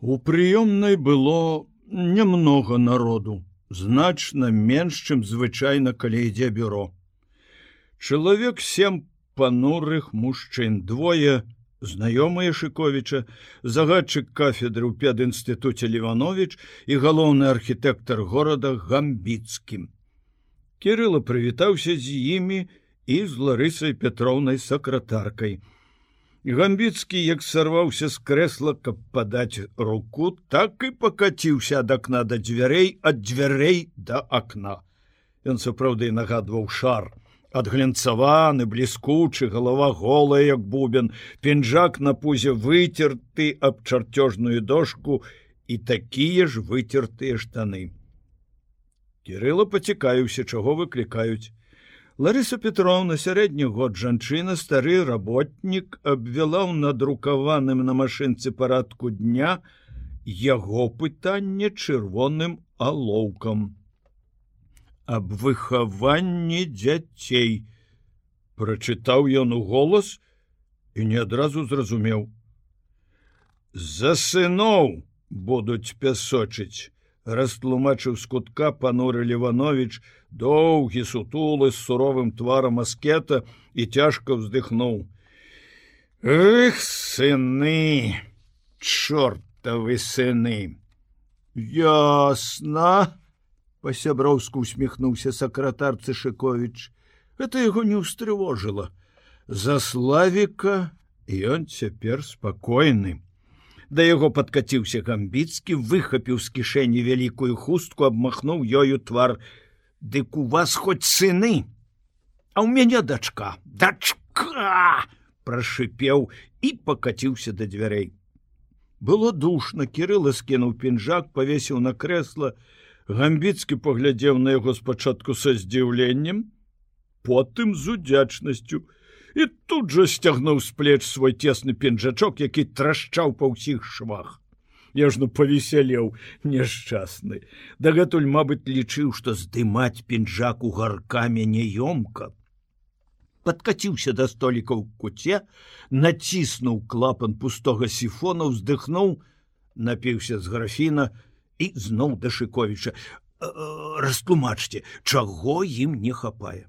У прыёмнай было немного народу, значна менш, чым звычайна, калі ідзе бюро. Чалавек сем панурых мужчын двое, знаёмыя шыковіча, загадчык кафедры ў педінстытуце Леванович і галоўны архітэктар горада гамбіцкім. Кірыла прывітаўся з імі і з Ларысай Петроўнай сакратаркай. Гамбіцкі, як сарваўся з крэсла, каб падаць руку, так і пакаціўся ад акна да дзвярэй ад дзвярэй да акна. Ён сапраўды нагадваў шар. Адглянцаваны, бліскучы, галава голая, як бубен, пінжак на пузе выцерты аб чарцёжную дошку і такія ж выцертыя штаны. Кірыла пацікаюся, чаго выклікаюць. Ларыса Петровна сярэдні год жанчына стары работнік абвяла ў надрукаваным на машынцы парадку дня яго пытанне чырвоным алоўкам. Аб выхаванні дзяцей прачытаў ён у голас і не адразу зразумеў. За сыноў будуць пясочыць растлумачыў з кутка пануры Леванович, доўгі сутулы з суровым тварам аскета і цяжка ўздыхнуў. Эх, сыны, чортавы сыны! Ясна! па-сяброўску усміхнуўся сакратар Цшыкович. Гэта яго не ўстрывожыла. За славіка ён цяпер спакойным. Да яго падкаціўся гамбіцкі, выхапіў з кішэні вялікую хустку, абмахнуў ёю твар. Дык у вас хоць сыны. А ў мяне дачка, дачка! прашипеў і пакаціўся да дзвярэй. Было душно, кірыла скінуў пінжак, павесіў на крэсла. Гамбіцкі паглядзеў на яго спачатку са здзіўленнем, потым з удзячнасцю, і тут жа сцягнуў з плеч свой цесны пенджачок, які трашчаў па ўсіх швах. Я ж ну павесялеў няшчасны. Дагэтуль, мабыць, лічыў, што здымаць пінжак у гаркамі неёмка. Падкаціўся да століка ў куце, націснуў клапан пустога сіфона, уздыхнуў, напіўся з графіна і зноў да шыковіча. Растлумачце, чаго ім не хапае.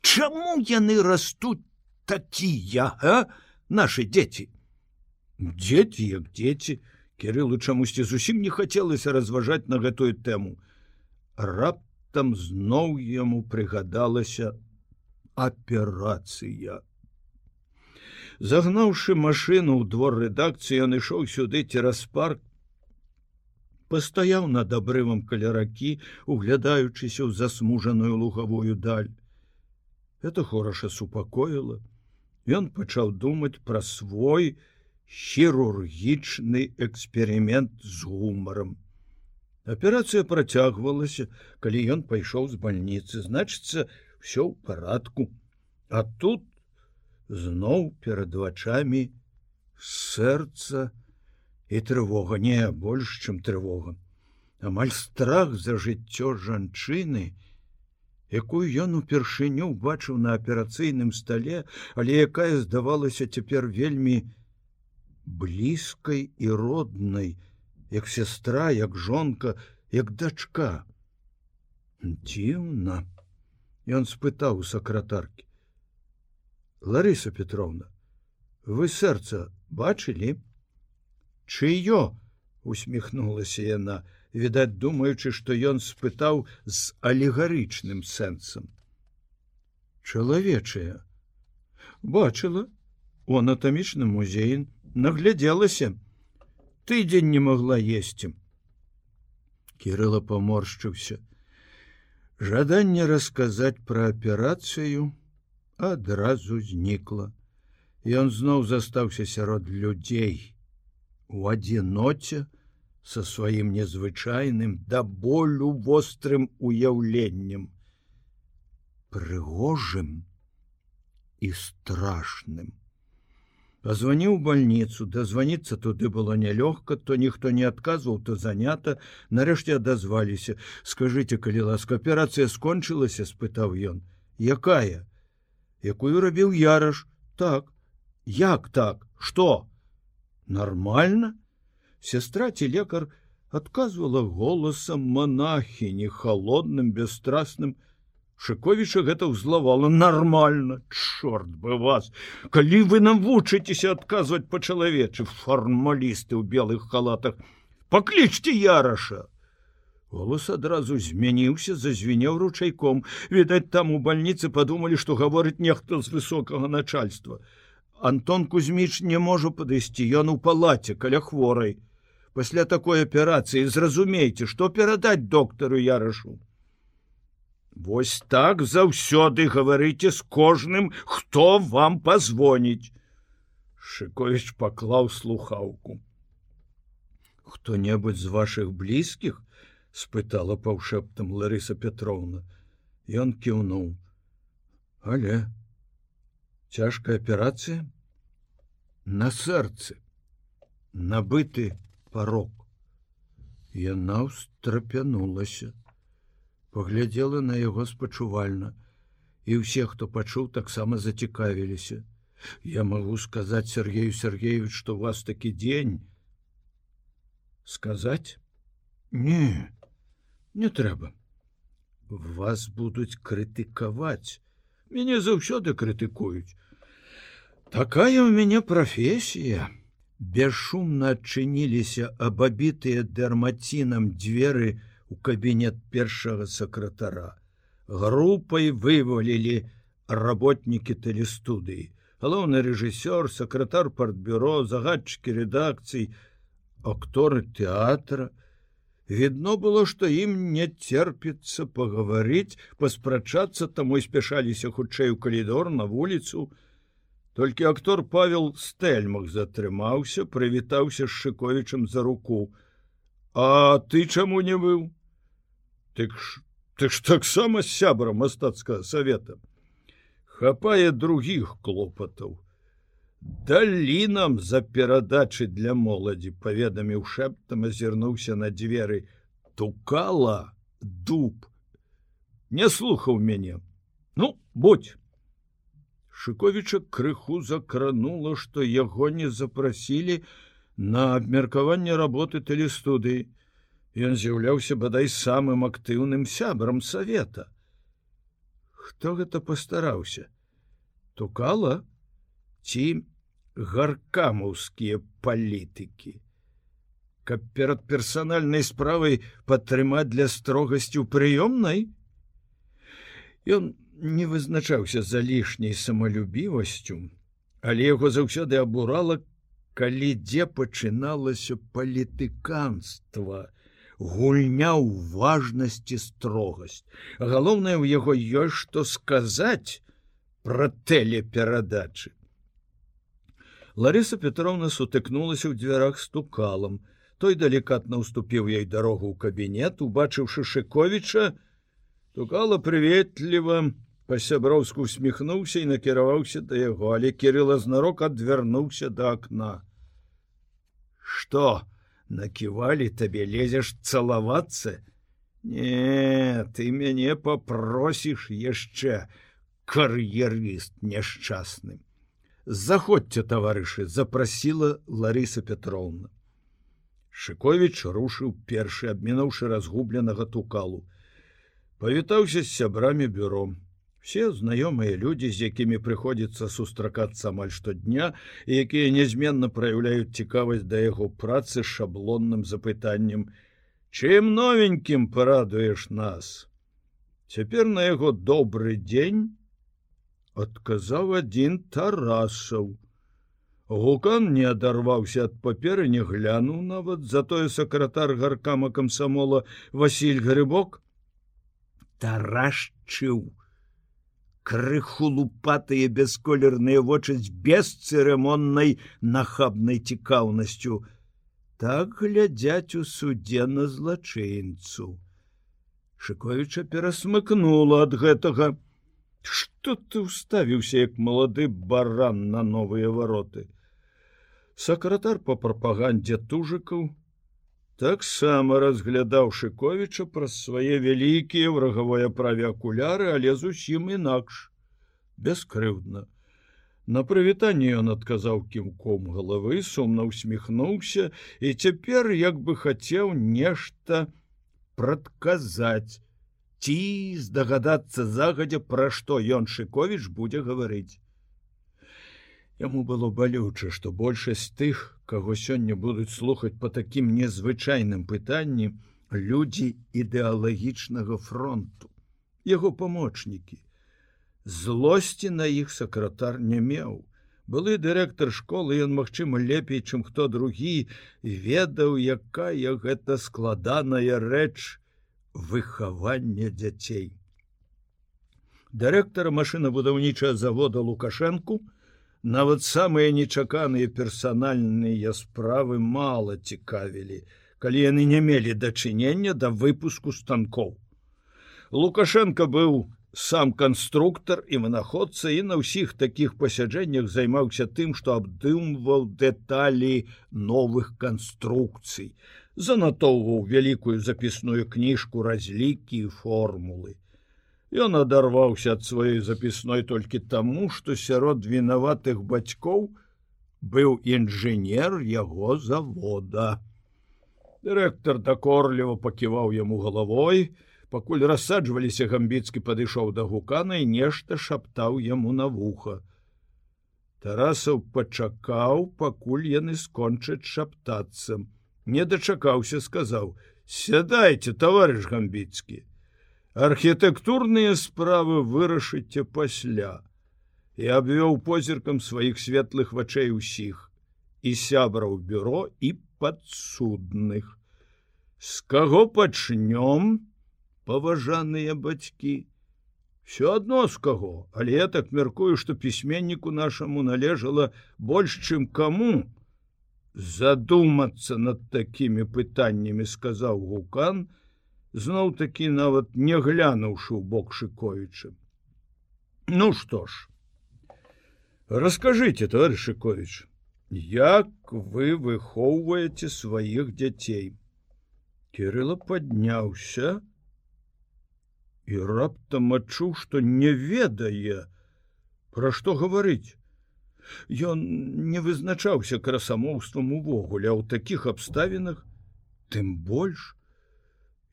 Чаму яны растуць такія а? наши дзеці дзеці як дзеці кириллу чамусьці зусім не хацелася разважаць на гэтую тэму раптам зноў яму прыгадалася аперацыя загнаўшы машину ў двор рэдакцыі ён ішоў сюды цераз парк пастаяў над абрывам каляракі углядаючыся ў засмужаную лугавую даль. Это хораша супакоіла Ён пачаў думаць пра свой хірургічны эксперымент з гумаром. Аперацыя працягвалася, калі ён пайшоў з бальніцы, значыцца, все ў парадку. А тут зноў перад вачамі сэрца і трывога не больш, чым трывога. Амаль страх за жыццё жанчыны, якую ён упершыню бачыў на аперацыйным стале, але якая здавалася цяпер вельмі блізкай і роднай, як сестра, як жонка, як дачка. Дзіўна, Ён спытаў у сакратаркі: Ларыса Петровна, вы сэрца бачылі? Чыё? усміхнулася яна, відаць думаючы што ён спытаў з алегарычным сэнсам. Чалавечая. Бачыла у анатамічным музеі наглядзелася. Тыдзень не могла есці. Кирилла поморшчыўся жаданне расказаць пра аперацыю адразу знікла. Ён зноў застаўся сярод людзей. У адзіноце со сваім незвычайным да болю вострым уяўленнем прыгожым і страшным. Позвоніў больніцу дазваніцца туды было нялёгка то ніхто не адказваў то занята нарэшце адазваліся скажите калі ласка аперацыя скончылася спытаў ён якая? Якую рабіў яраш так як так? Что? Нормально сестра ці лекар адказвала голасам монахіні холодным бесстрасным шыковіча гэта ўзлавала. Нормально чорт бы вас! Калі вы нам вучыцеся адказваць па-чалавечы фармалісты ў белых халатах паклічце яраша! Голос адразу змяніўся зазвенеў ручайком. Відаць там у больніцы падумалі што гаворыць нехта з высокага начальства. Антон кузьміч не можа падысці ён у палаце каля хворай пасля такой аперацыі зразумейце што перадаць доктару ярашу Вось так заўсёды гаварыце з кожным хто вам пазвоніць шыкович паклаў слухаўку хто-небудзь з ваших блізкіх спытала паўшэптам ларыса петровна. Ён кіўнуў але цяжкая аперацыя на сэрцы набыты парог. Яна ўстрапянулася, паглядзела на яго спачувальна, і ўсе, хто пачуў, таксама зацікавіліся. Я магу сказаць Сергею Сергеевич, што у вас такі дзень сказаць? Не не трэба. Вас будуць крытыкаваць. Мяне заўсёды крытыкуюць. Такая у мяне прафесія бесшумна адчыніліся абабітыя дэрмацінам дзверы у кабінет першага сакратара. Групай вывалілі работнікі тэлестудыі. Галоўны рэжысёр, сакратар партбюро, загадчыкі рэдакцый, акторы тэатра. Відно было, што ім не церпіцца пагаварыць, паспрачацца, таму спяшаліся хутчэй у калідор на вуліцу, толькі актор павел стэльмах затрымаўся прывітаўся з шыковічам за руку. А ты чаму не быў? Ты ж ты ж таксама сябра мастацкага савета. Хапае другіх клопатаў. Далі нам за перадачы для моладзі паведаміў шэптам азірнуўся на дзверы. Тукала дуб. Не слухаў мяне. Ну будь Шковіча крыху закранула, што яго не запрасілі на абмеркаванне работы тэлестудыі. Ён з'яўляўся бадай самым актыўным сябрам савета. Хто гэта пастараўся? Тукала ці гаркамаўскія палітыкі. Каб перад персанальнай справай падтрымаць для строгасці ў прыёмнай, Ён не вызначаўся за лішняй самалюбівасцю, але яго заўсёды абурала, калі дзе пачыналася палітыканства, гульня ў важнасці строгасць. Галоўнае ў яго ёсць што сказаць пра тэлеперадачы. Ларыса Петровна сутыкнулася ў дзвярах стукалам. Той далікатна ўступіў ёй дарогу ў кабінет, убачыўшы Шковіча, тукала прыветліва, па-сяброўску усміхнуўся і накіраваўся да яго, але кірыла знарок адвярнуўся да акна. Што наківалі табе лезеш цалавацца? Не, ты мяне папросіш яшчэ кар'еріст няшчасным. Заходзьце, таварышы, запрасіла Ларыса Петровна. Шковіч рушыў першы, абмінуўшы разгубленага тукалу. Павітаўся з сябрамі бюром все знаёмыя людзі з якімі прыходзіцца сустракацца амаль штодня і якія нязменна праяўляюць цікавасць да яго працы шаблонным запытаннем. Чым новенькім парадуеш нас? Цяпер на яго добры дзень адказаў адзін тарасаў. Гукан не адарваўся ад паперы не глянуў нават затое сакратар гаркама камсамола Васіль грыбок. Тарашчыў крыху лупатыя бясколерныя вочы з бесцырымоннай нахабнай цікаўнасцю. Так глядзяць у суде на злачынцу. Шковіча перасмыкнула ад гэтага. Што ты ўставіўся як малады баран на новыя вароты. Сакратар па прапагандзе тужыкаў, таксама разглядаў шыковіча праз свае вялікія врагавое праве акуляры але зусім інакш бескрыўдна На прывітанне ён адказаў кімком галавы, сумна усміхнуўся і цяпер як бы хацеў нешта прадказаць ці здагадацца загадзя, пра што ён Шковіч будзе гаварыць. Яму было балюча, што большасць тых, каго сёння будуць слухаць по такім незвычайным пытанні людзі ідэалагічнага фронту, яго памочнікі, злосці на іх сакратар не меў. Былы дырэктар школы ён магчыма лепей чым хто другі ведаў якая гэта складаная рэч выхавання дзяцей. Дырэктара машынабудаўнічая завода лукашэнку нават самыя нечаканыя персанальныя справы мала цікавілі калі яны не мелі дачынення да выпуску станкоў лукашенко быў сам канструктор і вынаходца і на ўсіх такіх пасяджэннях займаўся тым, што абдымваў дэталі новых канструкцый, занатоўваў вялікую запісную кніжку разлікі і формулы. Ён адарваўся ад сваёй запісной толькі таму, што сярод вінаватых бацькоў быў інжынер яго завода. Дырэктар дакорліва паківаў яму галавой, пакуль рассаджваліся гамбіцкі падышоў да гукана і нешта шаптаў яму на вуха. Тарасаў пачакаў, пакуль яны скончаць шаптацца. Не дачакаўся, сказаў: « Сядайце, таварыш гамбіцкі. Архітэктурныя справы вырашыце пасля і абвёў позіркам сваіх светлых вачэй усіх і сябраў бюро і падсудных. З каго пачнём, паважаныя бацькі все адно з каго але я так мяркую что пісьменніку нашаму належала больш чым каму задумацца над такімі пытаннямі сказаў гукан зноў такі нават не глянуўшы ў бок шыковіча ну что ж расскажите товарищкович як вы выхоўваеце сваіх дзяцей кирилла подняўся и і раптам адчуў, што не ведае, пра што гаварыць. Ён не вызначаўся красамоўствам увогуле, а ў такіх абставінах, тым больш,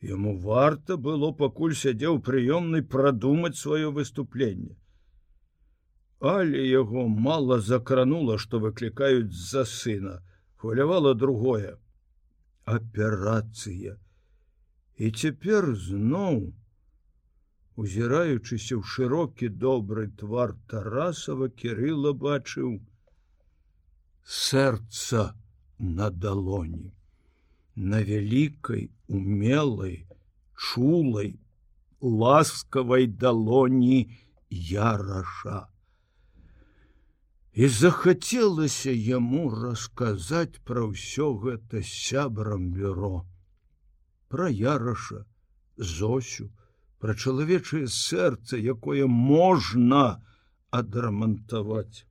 Яму варта было пакуль сядзеў прыёмнай прадумаць сваё выступленне. Але яго мала закранула, што выклікаюць з-за сына, хвалявала другое: аперацыя. І цяпер зноў, узіраючыся ў шырокі добры твар тарасава кирилла бачыў сэрца на далоні на вялікай умелай чулай ласкавай далоні яраша і захацелася яму расказаць пра ўсё гэта сябрам бюро пра яраша зосю пра чалавечае сэрца, якое можна адрамантаваць.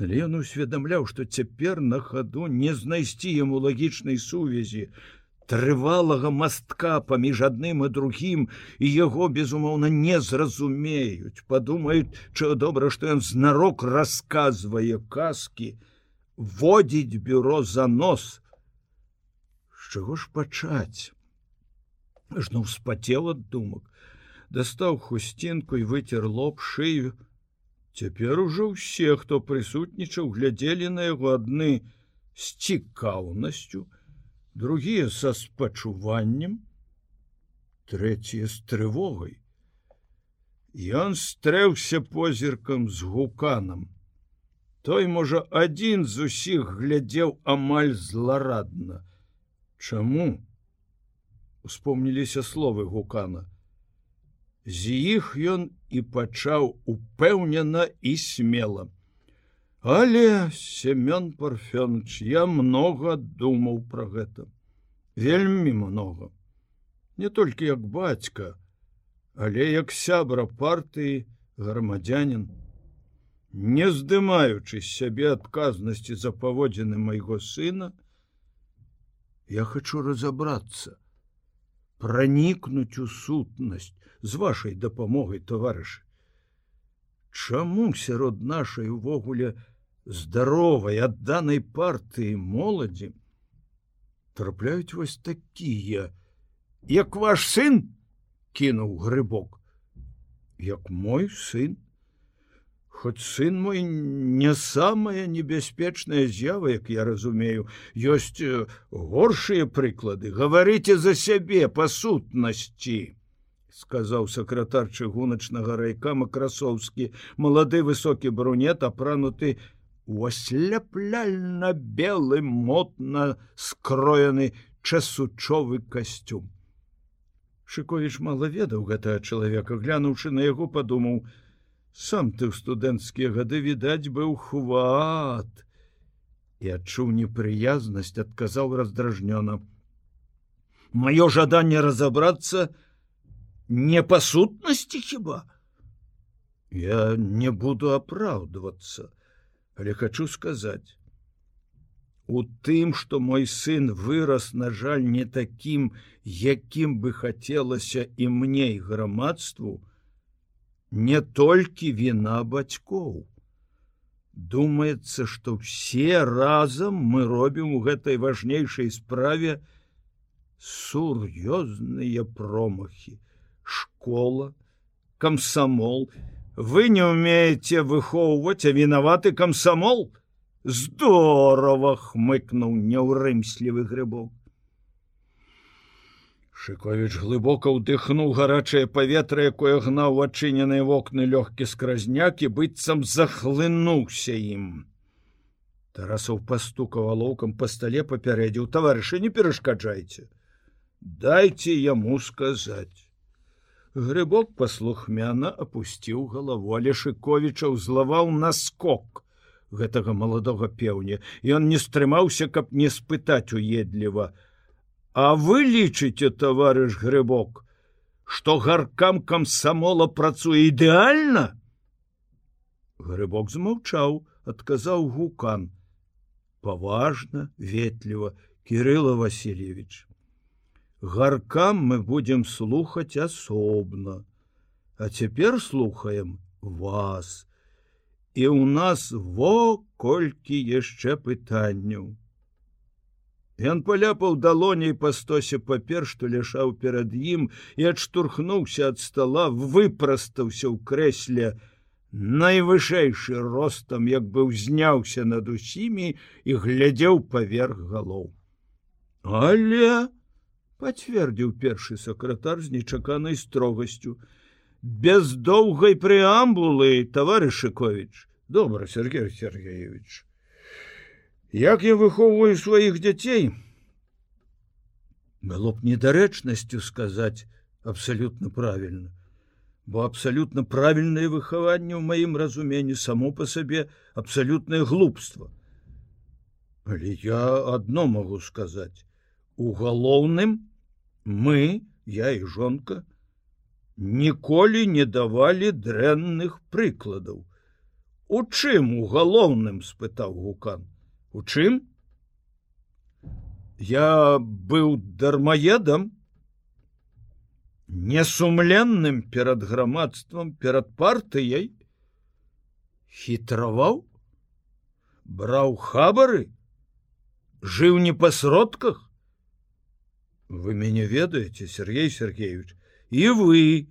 Але ён усведамляў, што цяпер на хаду не знайсці яму лагічнай сувязі, трывалага мастка паміж адным і другім і яго безумоўна не зразумеюць, падумаюць, чаго добра, што ён знарок расказвае казкі, водзіць бюро за нос. З чаго ж пачаць? жно ўспацеў ад думак, дастаў хусцінку і выцер лоб шыю. Цяпер ужо ўсе, хто прысутнічаў, глядзелі на яго адны з цікаўнасцю, другія са спачуваннем, трэція з трывогай. Ён стрэўся позіркам з гуканам. Той, можа, адзін з усіх глядзеў амаль зларадна. Чаму? успомніліся словы гукана. З іх ён і пачаў упэўнена і смела. Але семён парфёныч я много думаў пра гэта. Вельмі много не толькі як бацька але як сябра партыі грамадзянин не здымаючы сябе адказнасці за паводзіны майго сына я хочу разобрацца пранікнуць у сутнасць з вашай дапамогай таварышы чаму сярод нашай увогуле здаровай адданай партыі моладзі трапляюць вось такія як ваш сын кінуў грыбок як мой сын Хоць сын мой не самая небяспечная з'ява, як я разумею, ёсць э, горшыя прыклады, гаварыце за сябе па сутнасці сказаў сакратар чыгуначнага райкама красоўскі малады высокі брунет апрануты у асляпляльна белы мотна скроены часучовы касцюм. Шыковіч мала ведаў гэтага чалавека. Глянуўшы на яго падумаў сам ты ў студэнцкія гады відаць быў хват. І адчуў непрыязнасць адказаў раздражнёна. Маё жаданне разабрацца на не па сутнасці хіба? Я не буду апраўдвацца але хочу сказаць. У тым что мой сын вырас на жаль не таким якім бы хацелася і мне і грамадству не толькі віна бацькоў. Думаецца что все разам мы робім у гэтай важнейшай справе сур'ёзныя промахи школа комсомол вы не умеете выхоўваць а вінаваты комсомол здорово хмыкнуў няўрымслівы грыбок шыкович глыбока ўдыхнуў гарачае паветра якое гнаў адчыненыя вокны лёгкі скразняк і быццам захлынуўся ім. Тарасаў пастукаў алоўкам па стале папярэдзіў таварышы не перашкаджайце дайте яму сказаць Грыбок паслухмяна опусціў галаву, але Шковіча ўзлаваў наскок гэтага маладога пеўня, он не стрымаўся, каб не спытаць уедліва: « А вы лічыце, таварыш грыбок, што гаркам камсамола працуе ідэальна? Грыбок змаўчаў, адказаў гукан: « Паважна, ветліва, Кирилла Васильевич гаркам мы будем слухаць асобна а цяпер слухаем вас. І у нас во колькі яшчэ пытанняў Ён паляпаў далоней па стосе папер што ляшаў перад ім і адштурхнуўся ад стола выпрастаўся ў крэсле найвышэйшы ростам як бы ўзняўся над усімі і глядзеў паверх галоў але пацвердзіў першы сакратар з нечаканай строгасцю без доўгай преамбулы товарышыкович добра сергей сергеевич як я выхоўваю сваіх дзяцей? Было б недарэчнасцю сказаць абсалютна правільна бо абсалютна правільнае выхаванне ў маім разуменні само па сабе абсалютнае глупства. Але я адно магу сказаць. У галоўным мы я і жонка ніколі не давалі дрэнных прыкладаў. У чым у галоўным спытаў гукан у чым? Я быў дармаедам несумленным перад грамадствам перад партыяй. Хітраваў браў хабары жыў не па сродках. Вы мяне ведаеце Сергей Сергеевич? І вы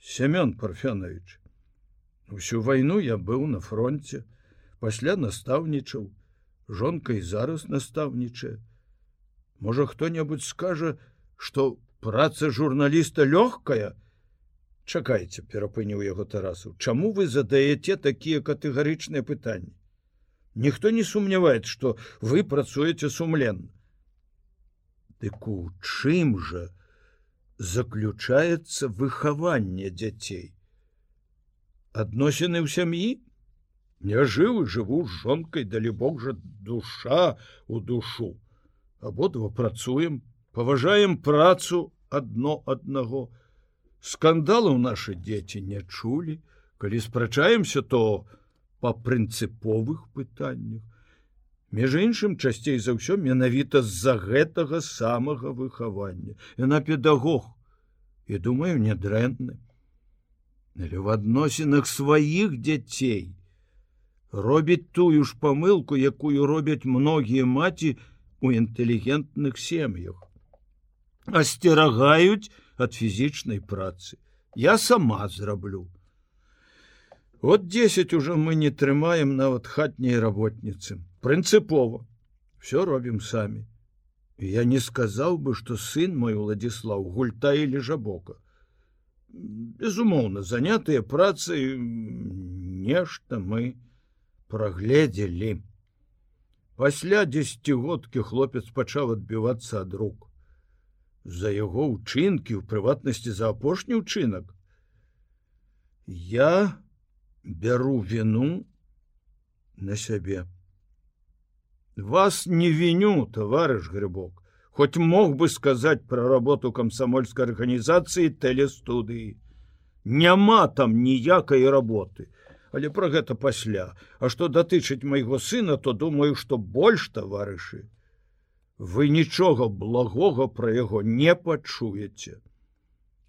Семён парфянович усю вайну я быў на фронте пасля настаўнічаў жонкай зараз настаўнічае можа хто-небудзь скажа что праца журналіста лёгкая чакайце перапыніў яго тарасу Чаму вы задаеце такія катэгарычныя пытанні ніхто не сумнявает что вы працуеце сумленна Дык у чым жа заключаецца выхаванне дзяцей? Адносіны ў сям'і? Не жыў і жыву з жонкай, далі Бог жа душа у душу. Абодва працуем, паважаем працу адно аднаго. Скандалаў нашы дзеці не чулі, калі спрачаемся, то па прынцыповых пытаннях Між іншым часцей за ўсё менавіта з-за гэтага самага выхавання. Яна педагог і думаю, нядрэнны. але в адносінах сваіх дзяцей робіць тую ж памылку, якую робяць многія маці у інтэлігентных сем'ях. Асцерагаюць ад фізічнай працы. Я сама зраблю. Вот 10 уже мы не трымаем нават хатняй работніцы. Прынцыпова все робім самі. Я не сказаў бы, што сын мой Владзіслаў гульта или жабока. Безумоўна, занятыя працай нешта мы прагледзелі. Пасля дзегодкі хлопец пачаў адбівацца ад рук. За яго ўчынкі ў прыватнасці за апошні ўчынак. Я бяру віну на сябе. Вас не віню, товарыш грыбок, хоть мог бы сказаць пра работу камсамольскай арганізацыі тэлестудыі. Няма там ніякай работы, але пра гэта пасля. А што датычыць майго сына, то думаю, што больш таварышы. Вы нічога благога пра яго не пачуеце.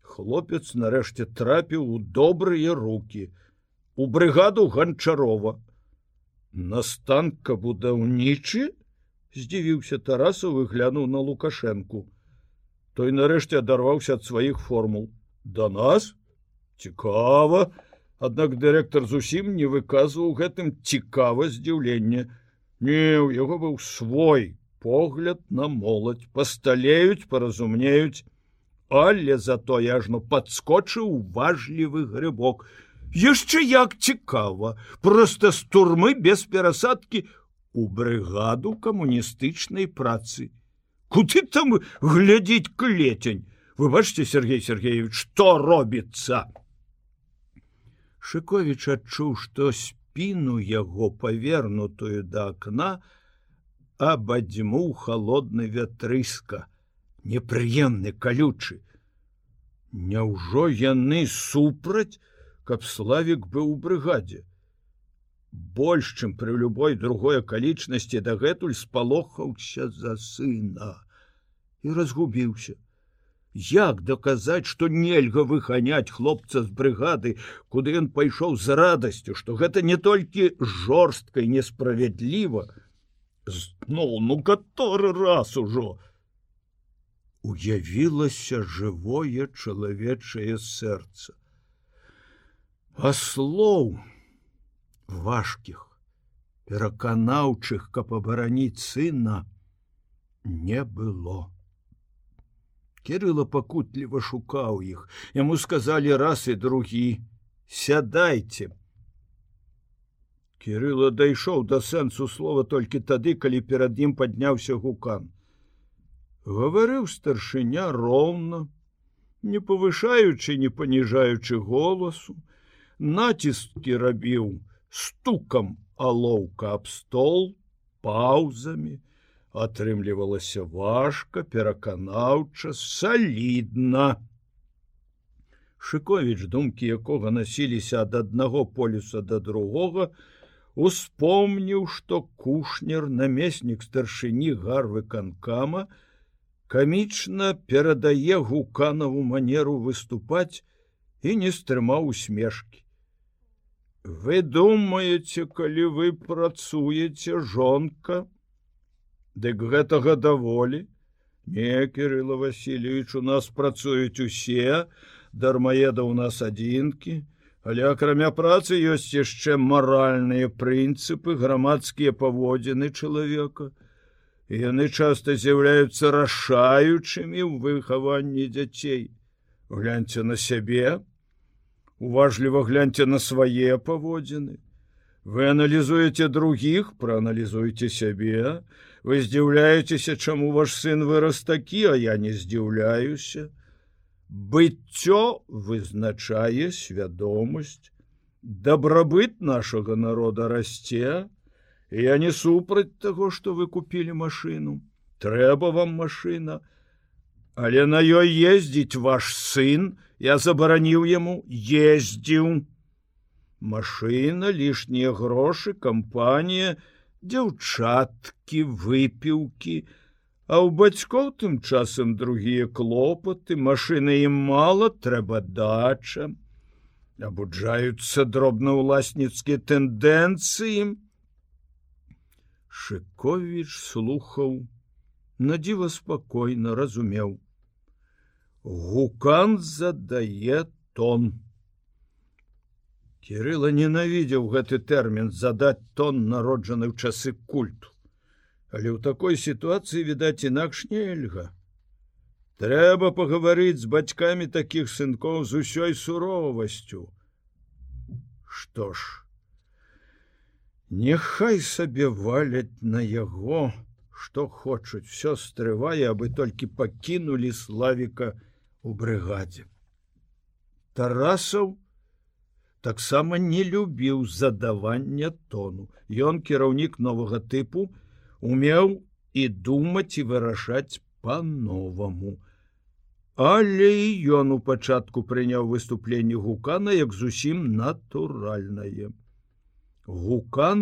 Хлопец нарэшце трапіў у добрыя руки, у брыгаду ганчарова настанка будаўнічы здзівіўся тарасу выглянуў на лукашэнку той нарэшце адарваўся ад сваіх формул да нас цікава аднак дырэктар зусім не выказваў гэтым цікава здзіўлення не у яго быў свой погляд на моладзь. Пасталеюць паразумнеюць але зато я ажно падскочыў важлівы грыбок. Яшчэ як цікава просто з турмы без перасадкі у брыгаду камуністычнай працы. Куды там глядзець клетень вы бачце Сергей Сергеевич что робіцца шыкович адчуў што спіну яго павернутую да акна абадзьму холодны вятрыска непрыемны калючы. Няўжо яны супраць каб славик быў у брыгадзе? Больш чым пры любой другой акалічнасці дагэтуль спалохаўся за сына і разгубіўся як даказаць што нельга выханяць хлопца з брыгады куды ён пайшоў з радасцю што гэта не толькі жорстка несправядліва зноў ну каторы раз ужо уявілася жывое чалавечае сэрца а слоў важкіх пераканаўчых каб абараніць сына не было кирилла пакутліва шукаў іх. Яму сказалі раз і другі сядайте кирилла дайшоў да сэнсу слова толькі тады калі перад ім падняўся гукан. Гаварыў старшыня роўна не павышаючы не паніжаючы голасу. Націскі рабіў стукам алоўка аб стол паўзамі атрымлівалася важка пераканаўча салідна. Шыковіч думкі якога насіліся ад аднаго полюса да другога успомніў што кушнер намеснік старшыні гарвы канкама камічна перадае гуканаву манеру выступаць і не стрымаў усмешкі. Вы думаеце, калі вы працуеце жонка, Дык гэтага даволі. Не Кирилла Васильевич у нас працуюць усе, дармаеда у нас адзінкі, але акрамя працы ёсць яшчэ маральныя прынцыпы, грамадскія паводзіны чалавека. І яны часта з'яўляюцца рашаючымі ў выхаванні дзяцей. Гляньце на сябе, уважліва гляньте на свае паводзіны вы аналізуеце других проаналізуйте сябе вы здзіўляецеся чаму ваш сын вырас такі а я не здзіўляюся быццё вызначае свядомасць. Дабрабыт нашага народа расце я не супраць таго что вы купілі машину. Трэба вам машина. Але на ёй ездзіць ваш сын я забараніў яму ездзіў машина лішнія грошы кампанія дзяўчаткі выпіўкі а ў бацькоў тым часам другія клопаты машины ім мала трэба дача. Абуджаюцца дробнаўласніцкія тэндэнцыі. Шыковіч слухаў надзіва спакойна разумеў. Гукан задае тон кирилла ненавідзеў гэты тэрмін задаць тон народжаны ў часы культу. Але ў такой сітуацыі відаць інакш нельга. Трэба пагаварыць з бацькамі такіх сынкоў з усёй суровасцю. Что ж няхай сабе валяць на яго что хочуць. Все стрывае абы толькі пакінулі славіка у брыгадзе. Тарасаў таксама не любіў задавання тону. Ён кіраўнік новага тыпу умеў і думаць і вырашаць по-новаму але і ён у пачатку прыняў выступленне гукана як зусім натуральнае. Гукан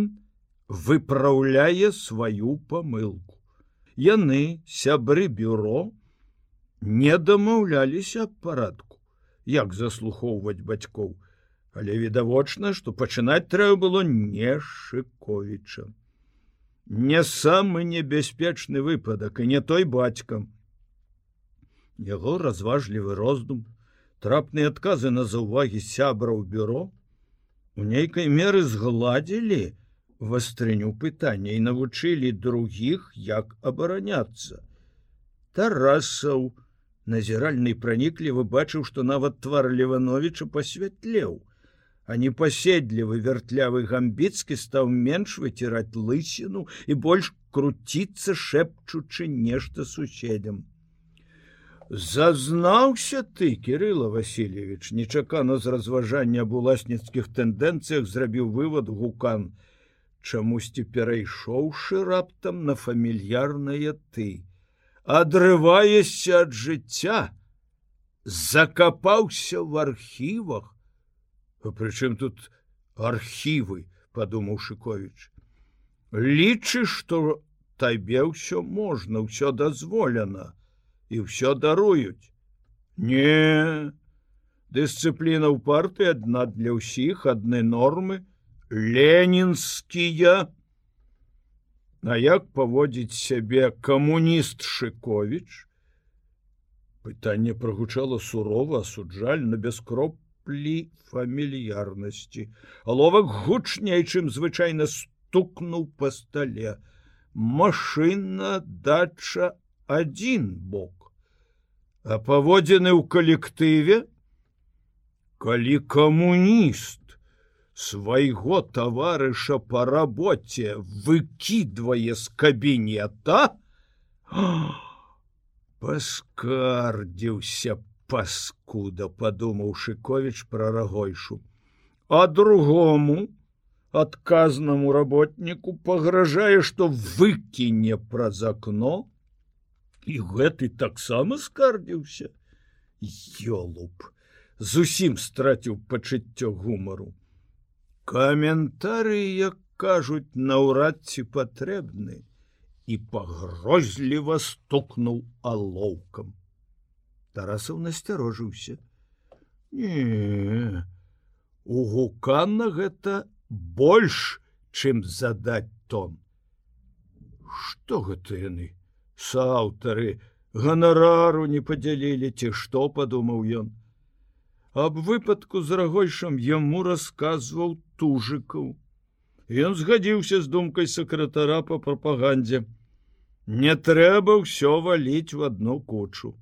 выпраўляе сваю памылку. Яны сябры бюро не дамаўляліся аб парадку. Як заслухоўваць бацькоў але відавочна што пачынаць трэба было не шыковіча. Не самы небяспечны выпадак і не той бацькам. Яго разважлівы роздум трапныя адказы на заўвагі сябраў бюро у нейкай меры згладзілі вастрыню пытання і навучылі другіх як абараняцца. Тарасаў назіральны праніклівы бачыў што нават твар левановича пасвятлеў а непаседлівы вяртлявы гамбіцкі стаў менш выціраць лысіну і больш круціцца шэпчучы нешта суседзям. Зазнаўся ты, Кирилла Васильевич, нечакана з разважання аб уласніцкіх тэндэнцыях зрабіў вывод гукан, чамусьці перайшоўшы раптам на фамільярнае ты, адрываешся ад жыцця, закапаўся в архівах, прычым тут архівы подумаў шыкович лічы что табе ўсё можна ўсё дазволена і ўсё даруюць не дысцыпліна ў парты адна для ўсіх адны нормы. Ленінскія на як паводзіць сябе камуніст шыкович пытанне прагучала сурова асуджальна без кроп каплі фамільярнасці. Аловак гучней, чым звычайна стукнуў па стале. Машына дача адзін бок. А паводзіны ў калектыве, калі камуніст свайго таварыша па рабоце выкідвае з кабінета, паскардзіўся паскуда подумаў шыкович про рагойшу. А другому адказнаму работніку пагражае что выкіне праз акно. І гэты таксама скардзіўся. Ёлуп зусім страціў пачыццё гумару. Каментары як кажуць наўрад ці патрэбны. І пагрозліва стукнуў алоўкам тарасаў насцярожыўся не у гукана гэта больш чым задаць тон. Что гэта яны саўтары ганарару не падзялілі ці што падумаў ён. Аб выпадку з рагойшам яму расказваў тужыкаў. Ён згадзіўся з думкай сакратара по прапагандзе. Не трэба ўсё валіць в одну кучу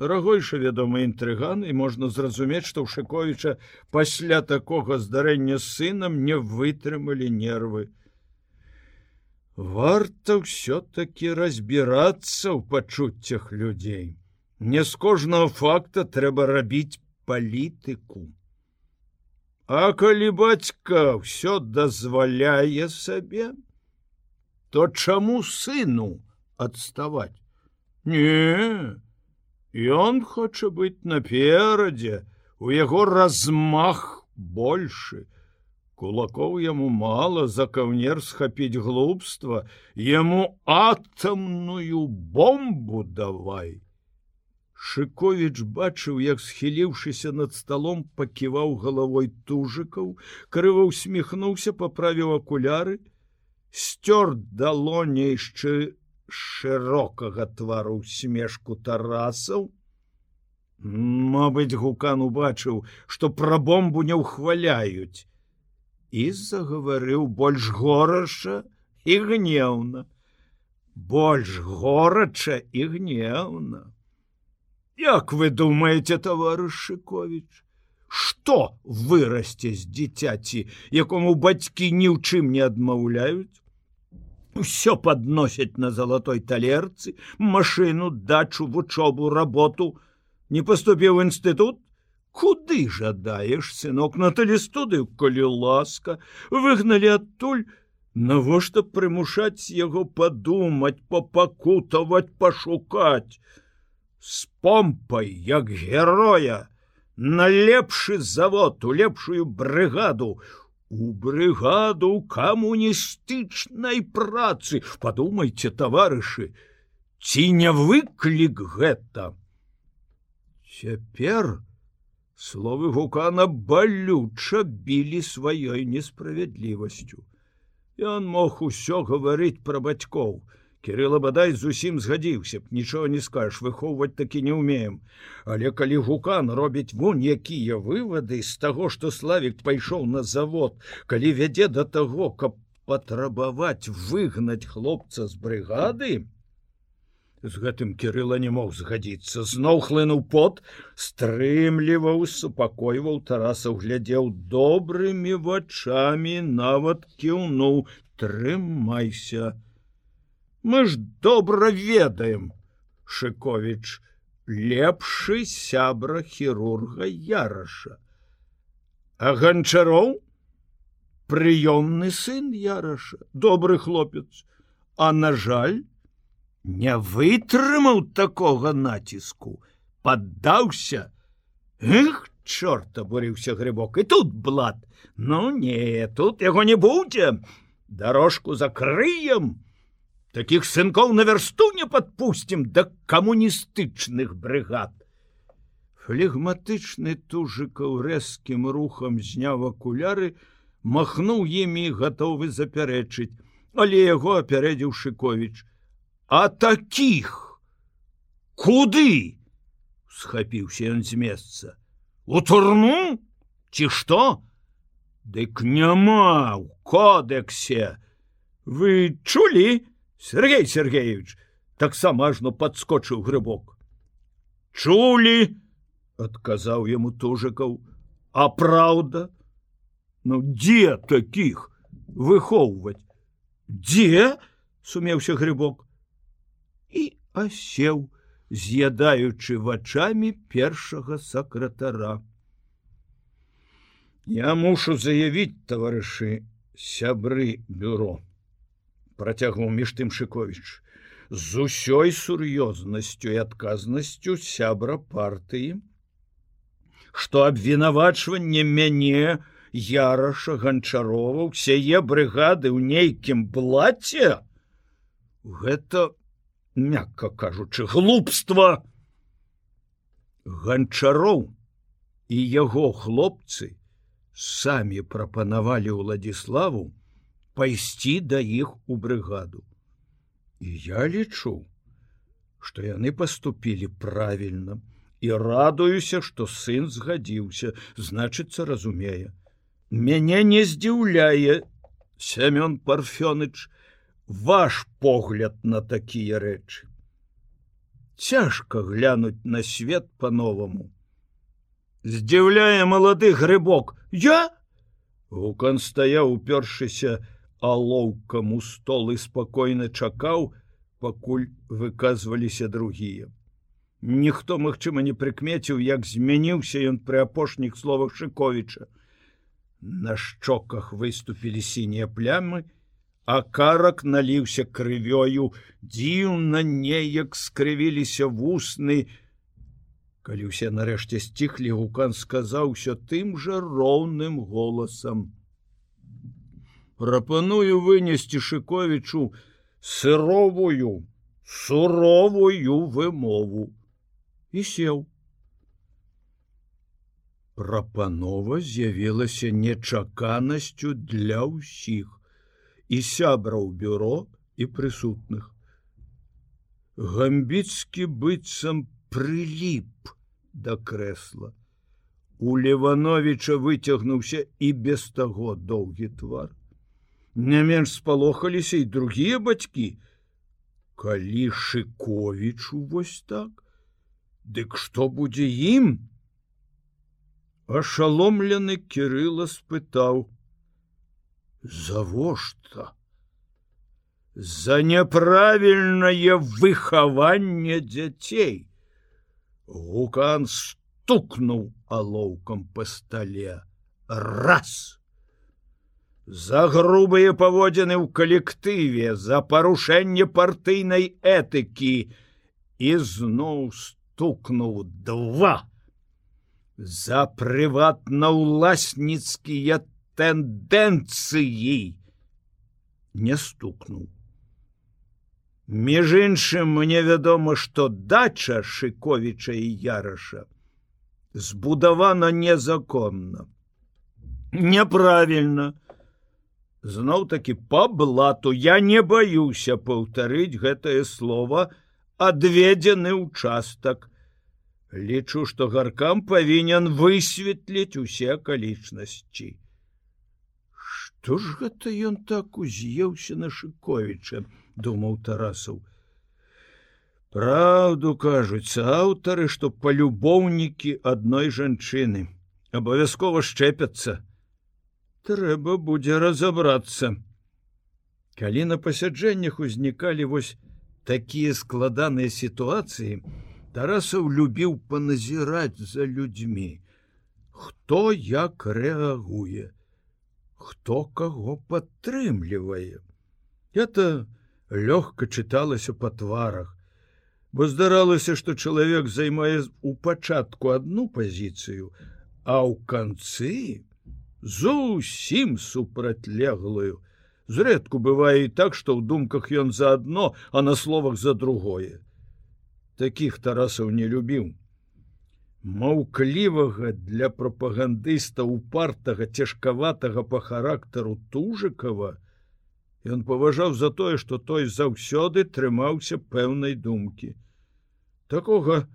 Рагойша вядомы інтрыган і можна зразумець, што ў Шковіча пасля такога здарэння з сынам не вытрымалі нервы. Варта ўсё-таки разбірацца ў пачуццях людзей. Не з кожнага факта трэба рабіць палітыку. А калі бацька ўсё дазваляе сабе, то чаму сыну адставаць? Не, Ён хоча быць наперадзе, у яго размах больше. Кулакоў яму мала за каўнер схапіць глупства, яму атамную бомбу давай. Шковіч бачыў, як схіліўшыся над сталом паківаў галавой тужыкаў, крыва усміхнуўся, паправіў акуляры, сцёр далонейшчы шырокага твару смешку тарасаў. Мабыць, гукан убачыў, што пра бомбу не ўхваляюць і загаварыў больш горача і гнеўна, больш горача і гнеўна. Як вы думаете, таварышыкович, што вырасце з дзіцяці, якому бацькі ні ў чым не адмаўляюць? Усё падносяць на залатой талерцы, машыну, дачу, вучобу, работу, не паступіў інстытут, Куды жадаеш, сынок на талістудыю, калі ласка, выгналі адтуль, Навошта прымушаць яго падумаць, папакутаваць, пашукаць з помпай як героя на лепшы завод у лепшую брыгаду у брыгаду камуністычнай працы подумайте таварышы ці не выклік гэта цяпер словы гукана балюча білі сваёй несправядлівасцю ён мог усё гаварыць пра бацькоў Кирилла бадай зусім згадзіўся б нічого не скажешь выхоўваць такі не умеем. Але калі гукан робіць вунь якія вывады з таго что славик пайшоў на завод калі вядзе до того каб патрабаваць выгнаць хлопца з брыгады з гэтым кирилла не мог згадзіцца. Зноў хлынуў пот стрымліваў супакойваў тараса глядзеў добрымі вачами нават кіўнуў трымайся на мы ж добра ведаем шыкович лепшы сябра хірурга яраша. А ганчароў прыёмны сын яраша. Добры хлопец. А на жаль не вытрымаў такога націску. Поддаўся эх чорт абурыўся грыбок. І тут блат. Ну не тут яго не будзе. Дорожку закрыем таких сынков на версту не подпустим до да камуністычных брыгад. Флегматычны тужыкаў рэзкім рухам зняў акуляры махнуў імі гатовы запярэчыць. Але яго апярэдзіў шыкович а таких куды схапіўся ён з месца. У турну? Ці што? Дык няма у кодексе. Вы чулі Сергей Сергеевич таксама ажно подскочыў грыбок. Чулі, адказаў яму тужыкаў, а праўда, Ну дзе таких выхоўваць? Дзе сумеўся грыбок і асеў, з'ядаючы вачами першага сакратара. Я мушу заявіць таварышы сябры бюро працягнуў між тым шыковіч з усёй сур'ёзнасцю і адказнасцю сябра партыі што абвінавачванне мяне яраша ганчарова сяе брыгады ў нейкім блаце гэта мякка кажучы глупства. Ганчароў і яго хлопцы самі прапанавалі ўладзіславу пайсці да іх у брыгаду. І я лічу, што яны паступілі правільна і радуюся, што сын згадзіўся, значыцца, разумее. Мяне не здзіўляе Семён парфёныч ваш погляд на такія рэчы. Цяжка глянуць на свет по-новаму. Здзіўляе малады грыбок, я Гукан стаяў упершыся, алоўкам у стол і спакойна чакаў, пакуль выказваліся другія. Ніхто, магчыма, не прыкмеціў, як змяніўся ён пры апошніх словах Шковіча. На шчоках выступілі сінія плямы, а карак наліўся крывёю, дзіўна неяк скрывіліся вусны. Калі ўсе нарэшце сціхлі, гукан сказаў усё тым жа роўным голасам: прапаную вынесці шыковічу сыровую суровую вымову і сеў. Прапанова з'явілася нечаканасцю для ўсіх і сябраў бюро і прысутных. Гамбіцкі быццам прыліп да крэсла. У Левановича выцягнуўся і без таго доўгі твар. Не менш спалохаліся і другія бацькі. Калі шыковічу вось так, Дык што будзе ім? Ашаломлены Кірыла спытаў: « Завошта? За няправільнае выхаванне дзяцей. Гукан стукнуў алоўкам па стале раз. За грубыя паводзіны ў калектыве, за парушэнне партыйнай этыкі і зноў стукнуў два. За прыватна-ўласніцкія тэндэнцыі не стукнуў. Між іншым мне вядома, што дача шыковіча і яраша збудавана незаконна. Няправільна. Зноў такі па блату я не баюся паўтарыць гэтае слово адведзены ўчастак. Лічу, што гаркам павінен высветліць усе акалічнасці. Што ж гэта ён так уз'еўся на шыковіча? думаў тарасаў Праўду кажуць аўтары што палюбоўнікі адной жанчыны абавязкова шчэпяцца трэба будзе разаобрацца калі на пасяджэннях узнікалі вось такія складаныя сітуацыі тарасаў любіў паназіраць за людзьмі. Хто як рэагуе? Хто каго падтрымлівае? Это лёгка чыталася па тварах, бо здаралася, што чалавек займае у пачатку одну пазіцыю, а ў канцы зусім супрацьлеглую. Зрэдку бывае і так, што ў думках ён за адно, а на словах за другое. Такіх тарасаў не любіў. Маўклівага для прапагандыста упартага цяжкаватага па характару тужыкава, Ён паважаў за тое, што той заўсёды трымаўся пэўнай думкі. Такога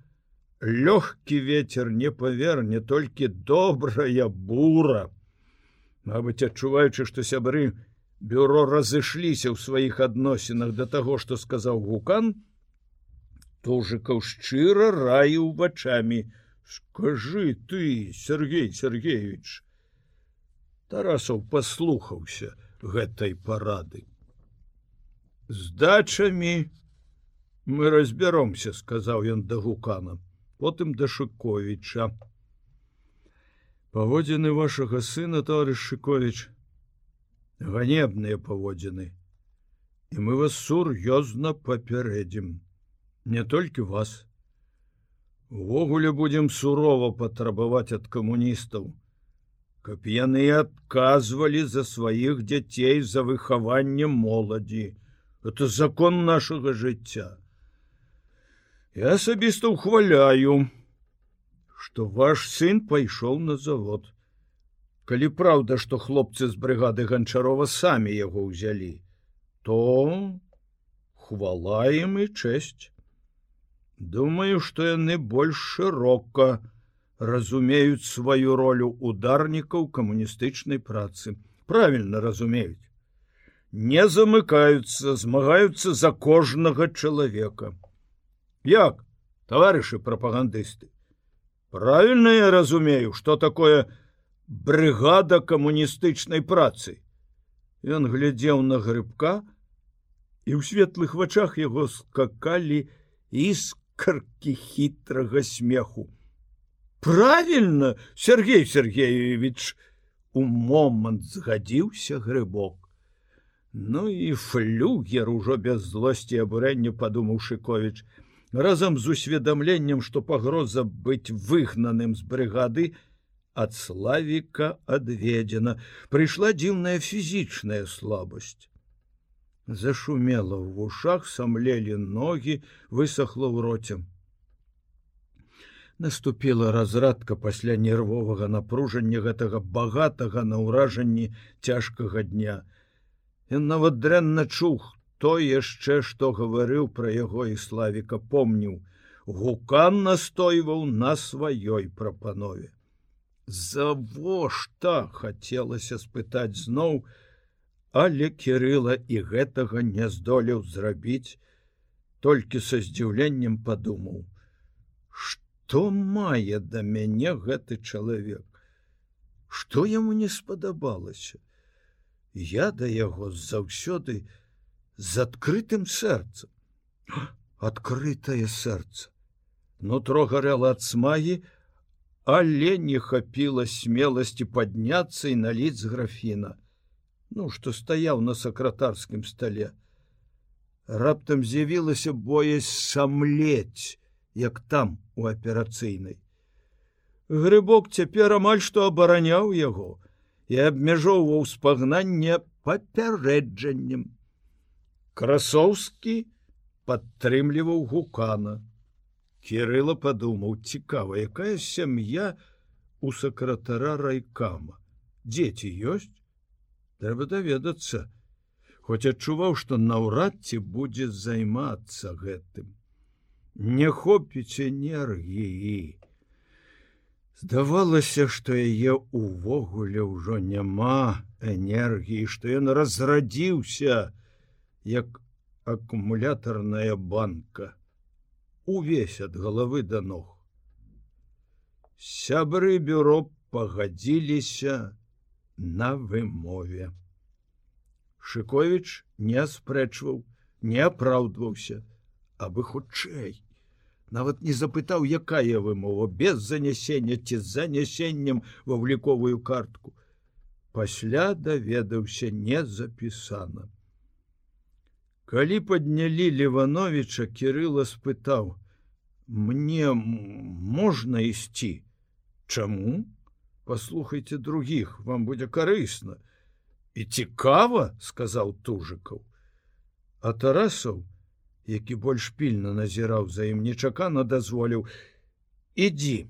лёгкі ветер не паверне толькі добрая бура. Мабыць, адчуваючы, што сябры бюро разышліся ў сваіх адносінах да таго, што сказаў гукан, Тужыкаў шчыра раіў вачамі: « Скажы ты, Сергей Сергеевич. Тарасаў паслухаўся, гэтай парады. З дачамі мы разбяромся, сказаў ён да гукана, потым да Шковіча. Паводзіны вашага сына товарищ Шковіч, ганебныя паводзіны. І мы вас сур'ёзна папярэдзім, не толькі вас. Увогуле будзем сурова патрабаваць ад камуністаў, каб яны адказвалі за сваіх дзяцей за выхаванне моладзі это закон нашага жыцця я асабіста ухваляю что ваш сын пайшоў на завод. Калі праўда что хлопцы з брыгады ганчарова самі яго ўзялі то хвалаем і чэсць. Думаю что яны больш шырока разумеюць сваю ролю ударнікаў камуністычнай працы. Правильно разумеюць. Не замыкаюцца змагаюцца за кожнага чалавека. Як товарышы прапагандысты правильно я разумею что такое брыгада камуністычнай працы? Ён глядзеў на грыбка і ў светлых вачах яго скакалі іскаркі хітрага смеху. Правильно Сергей Сергеевич у момант згадзіўся грыбок. Ну і флюгер ужо без злосці абурэння падумаў шыкович разам з усведамленнем што пагроза быць выгнаным з брыгады ад славіка адведзена. Прыйшла дзіўная фізічная слабасць. Зашумела ў вушах самлелі ногі высохло ў роце. Наступіла разрадка пасля нервовага напружання гэтага багатага на ўражанні цяжкага дня. Ён нават дрэнна чух то яшчэ што гаварыў пра яго і славіка помніў. Гукан настойваў на сваёй прапанове. Завошта хацелася спытаць зноў, але кірыла і гэтага не здолеў зрабіць, толькі са здзіўленнем падумаў: Што мае да мяне гэты чалавек? Што яму не спадабалася? Я да яго заўсёды з адкрытым сэрцам. Адкрытае сэрца. Нутро гарэла ад смагі, але не хапіла смеласці падняцца і наліць з графіна, ну, што стаяў на сакратарскім стале. Раптам з'явілася боязь самлець, як там у аперацыйнай. Грыбок цяпер амаль што абараняў яго і абмяжоўваў спагнанне папярэджаннем. Красоўскі падтрымліваў гукана. Кірыла падумаў цікава, якая сям'я у сакратара райкама. Дзеці ёсць, трэба даведацца, хоць адчуваў, што наўрад ці будзе займацца гэтым не хопіць энергіі. Здавалася, што яе увогуле ўжо няма энергіі, што ён разрадзіўся як акумулятарная банка, увесь ад головы да ног. Сябры бюро пагадзіліся на вымове. Шковіч не спрэчваў, не апраўдваўся, абы хутчэй нават не запытаў якая вымова без занясення ці з занясеннем ва ўліковую картку пасля даведаўся не запісана калі паднялі левановича кирилла спытаў мне можна ісці? Чаму? Послухайте других вам будзе карысна і цікава сказаў тужыкаў. А тарасаў які больш пільна назіраў за ім нечакана дазволіў ідзі